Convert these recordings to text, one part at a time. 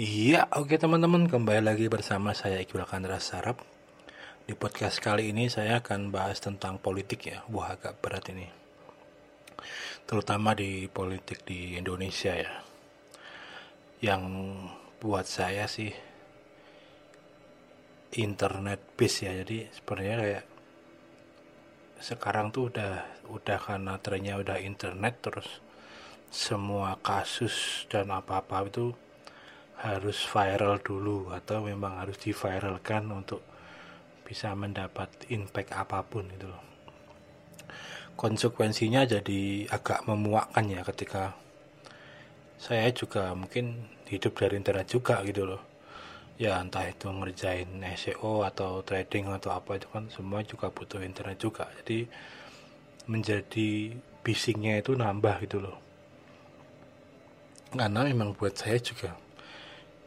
Iya, oke teman-teman, kembali lagi bersama saya Iqbal Kandra Sarap. Di podcast kali ini saya akan bahas tentang politik ya. Wah, agak berat ini. Terutama di politik di Indonesia ya. Yang buat saya sih internet base ya. Jadi sebenarnya kayak sekarang tuh udah udah karena trennya udah internet terus semua kasus dan apa-apa itu harus viral dulu atau memang harus diviralkan untuk bisa mendapat impact apa pun itu loh. Konsekuensinya jadi agak memuakkan ya ketika saya juga mungkin hidup dari internet juga gitu loh. Ya entah itu ngerjain SEO atau trading atau apa itu kan semua juga butuh internet juga. Jadi menjadi bisingnya itu nambah gitu loh. Karena memang buat saya juga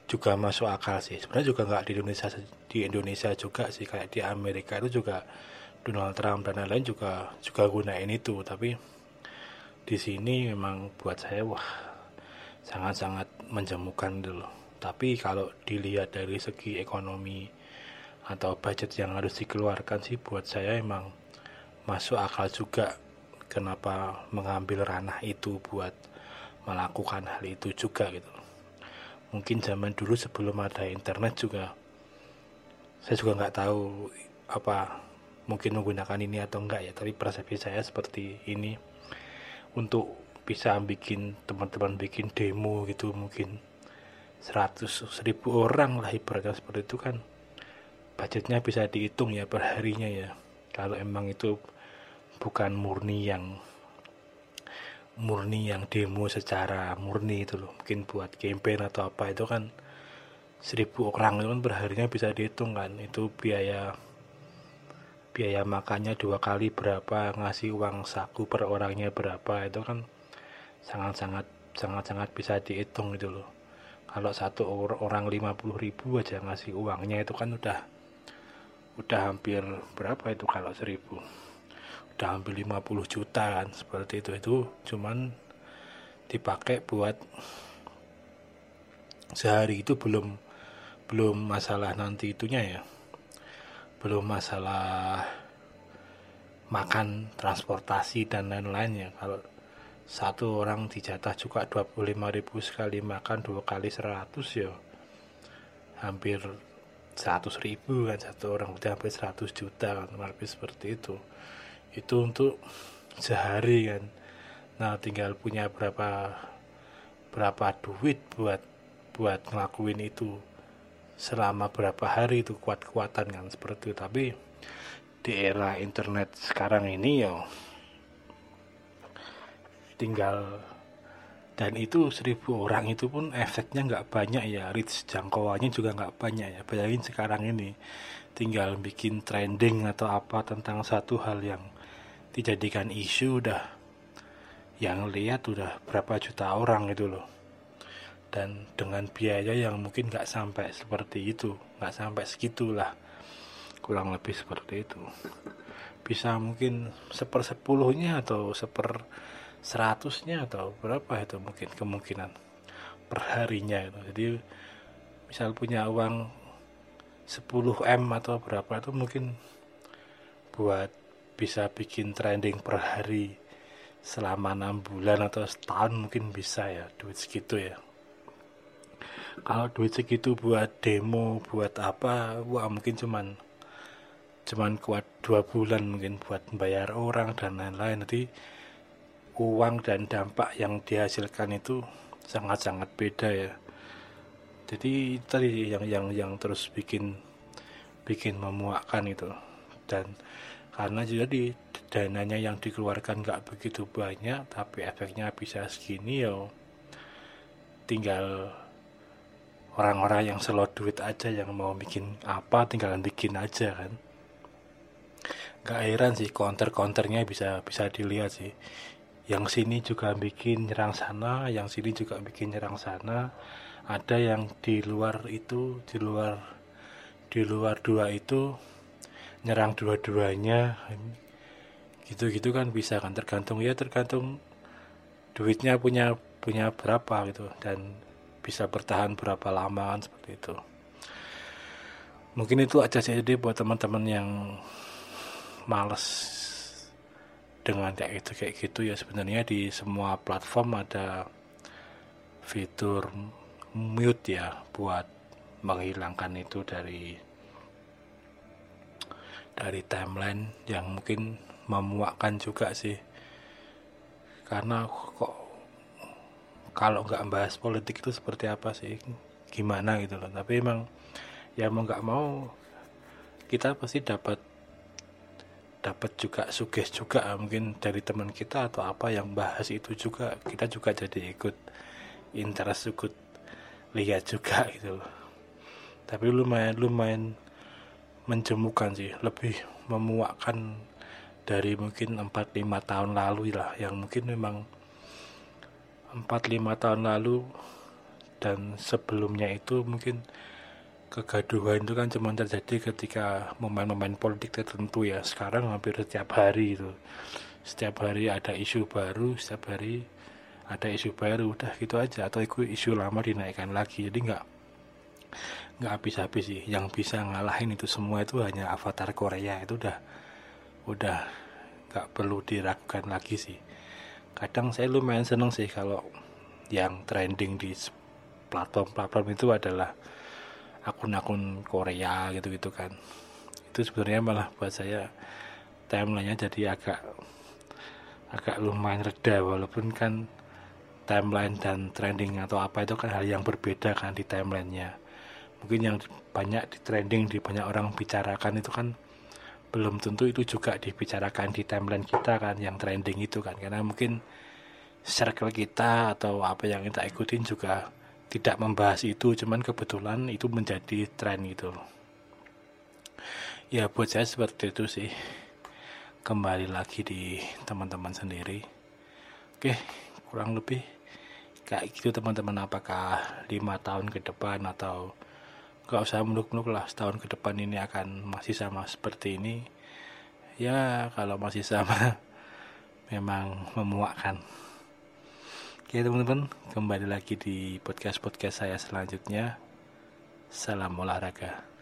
juga masuk akal sih. Sebenarnya juga nggak di Indonesia di Indonesia juga sih. Kayak di Amerika itu juga Donald Trump dan lain-lain juga juga gunain itu. Tapi di sini memang buat saya wah sangat-sangat menjemukan dulu tapi kalau dilihat dari segi ekonomi atau budget yang harus dikeluarkan sih buat saya emang masuk akal juga kenapa mengambil ranah itu buat melakukan hal itu juga gitu mungkin zaman dulu sebelum ada internet juga saya juga nggak tahu apa mungkin menggunakan ini atau enggak ya. Tapi persepsi saya seperti ini untuk bisa bikin teman-teman bikin demo gitu mungkin 100 seribu orang lah ibaratnya seperti itu kan. Budgetnya bisa dihitung ya perharinya ya. Kalau emang itu bukan murni yang murni yang demo secara murni itu loh. Mungkin buat campaign atau apa itu kan seribu orang itu kan perharinya bisa dihitung kan. Itu biaya biaya makannya dua kali berapa ngasih uang saku per orangnya berapa itu kan sangat-sangat sangat-sangat bisa dihitung itu loh. Kalau satu orang lima puluh ribu aja ngasih uangnya itu kan udah udah hampir berapa itu kalau seribu udah hampir 50 juta kan seperti itu. Itu cuman dipakai buat sehari itu belum belum masalah nanti itunya ya. Belum masalah makan transportasi dan lain-lain ya. Kalau satu orang dijatah juga 25 ribu sekali makan dua kali 100 ya. Hampir 100 ribu kan satu orang udah hampir 100 juta kan lebih seperti itu itu untuk sehari kan. Nah tinggal punya berapa berapa duit buat buat ngelakuin itu. Selama berapa hari itu kuat-kuatan kan seperti itu. Tapi di era internet sekarang ini ya tinggal dan itu seribu orang itu pun efeknya nggak banyak ya. Reach jangkauannya juga nggak banyak ya. Bayangin sekarang ini tinggal bikin trending atau apa tentang satu hal yang dijadikan isu udah. Yang lihat udah berapa juta orang itu loh. Dan dengan biaya yang mungkin nggak sampai seperti itu nggak sampai segitulah. Kurang lebih seperti itu. Bisa mungkin sepersepuluhnya atau seper seratusnya atau berapa itu mungkin kemungkinan perharinya itu. Jadi misal punya uang 10 M atau berapa itu mungkin buat bisa bikin trending per hari selama enam bulan atau setahun mungkin bisa ya duit segitu ya. Kalau duit segitu buat demo buat apa wah mungkin cuman cuman kuat dua bulan mungkin buat bayar orang dan lain-lain. Nanti uang dan dampak yang dihasilkan itu sangat-sangat beda ya. Jadi tadi yang yang yang terus bikin bikin memuakkan itu. Dan karena jadi dananya yang dikeluarkan nggak begitu banyak tapi efeknya bisa segini ya tinggal orang-orang yang selot duit aja yang mau bikin apa tinggalan bikin aja kan. Nggak heran sih counter-counternya bisa bisa dilihat sih. Yang sini juga bikin nyerang sana yang sini juga bikin nyerang sana. Ada yang di luar itu di luar di luar dua itu nyerang dua-duanya. Gitu-gitu kan bisa kan tergantung ya tergantung duitnya punya punya berapa gitu dan bisa bertahan berapa lama kan seperti itu. Mungkin itu aja jadi buat teman-teman yang males dengan kayak gitu kayak gitu ya sebenarnya di semua platform ada fitur mute ya buat menghilangkan itu dari dari timeline yang mungkin memuakkan juga sih. Karena kok kalau nggak bahas politik itu seperti apa sih? Gimana gitu loh. Tapi emang ya mau nggak mau kita pasti dapat dapat juga suges juga mungkin dari teman kita atau apa yang bahas itu juga. Kita juga jadi ikut interest ikut lihat juga gitu loh. Tapi lumayan lumayan menjemukan sih lebih memuakkan dari mungkin 4-5 tahun lalu lah. Yang mungkin memang 4-5 tahun lalu dan sebelumnya itu mungkin kegaduhan itu kan cuma terjadi ketika momen-momen politik tertentu ya. Sekarang hampir setiap hari itu. Setiap hari ada isu baru setiap hari ada isu baru udah gitu aja. Atau isu lama dinaikkan lagi. Jadi nggak nggak habis-habis sih. Yang bisa ngalahin itu semua itu hanya avatar Korea. Itu udah udah nggak perlu diragukan lagi sih. Kadang saya lumayan seneng sih kalau yang trending di platform-platform itu adalah akun-akun Korea gitu-gitu kan. Itu sebenarnya malah buat saya timelinenya jadi agak agak lumayan reda. Walaupun kan timeline dan trending atau apa itu kan hal yang berbeda kan di timelinenya mungkin yang banyak di trending di banyak orang bicarakan itu kan belum tentu itu juga dibicarakan di timeline kita kan yang trending itu kan. Karena mungkin circle kita atau apa yang kita ikutin juga tidak membahas itu cuman kebetulan itu menjadi tren gitu. Ya buat saya seperti itu sih. Kembali lagi di teman-teman sendiri. Oke kurang lebih kayak gitu teman-teman. Apakah lima tahun ke depan atau gak usah muluk-muluk lah setahun ke depan ini akan masih sama seperti ini. Ya kalau masih sama memang memuakkan. Oke teman-teman kembali lagi di podcast-podcast saya selanjutnya. Salam olahraga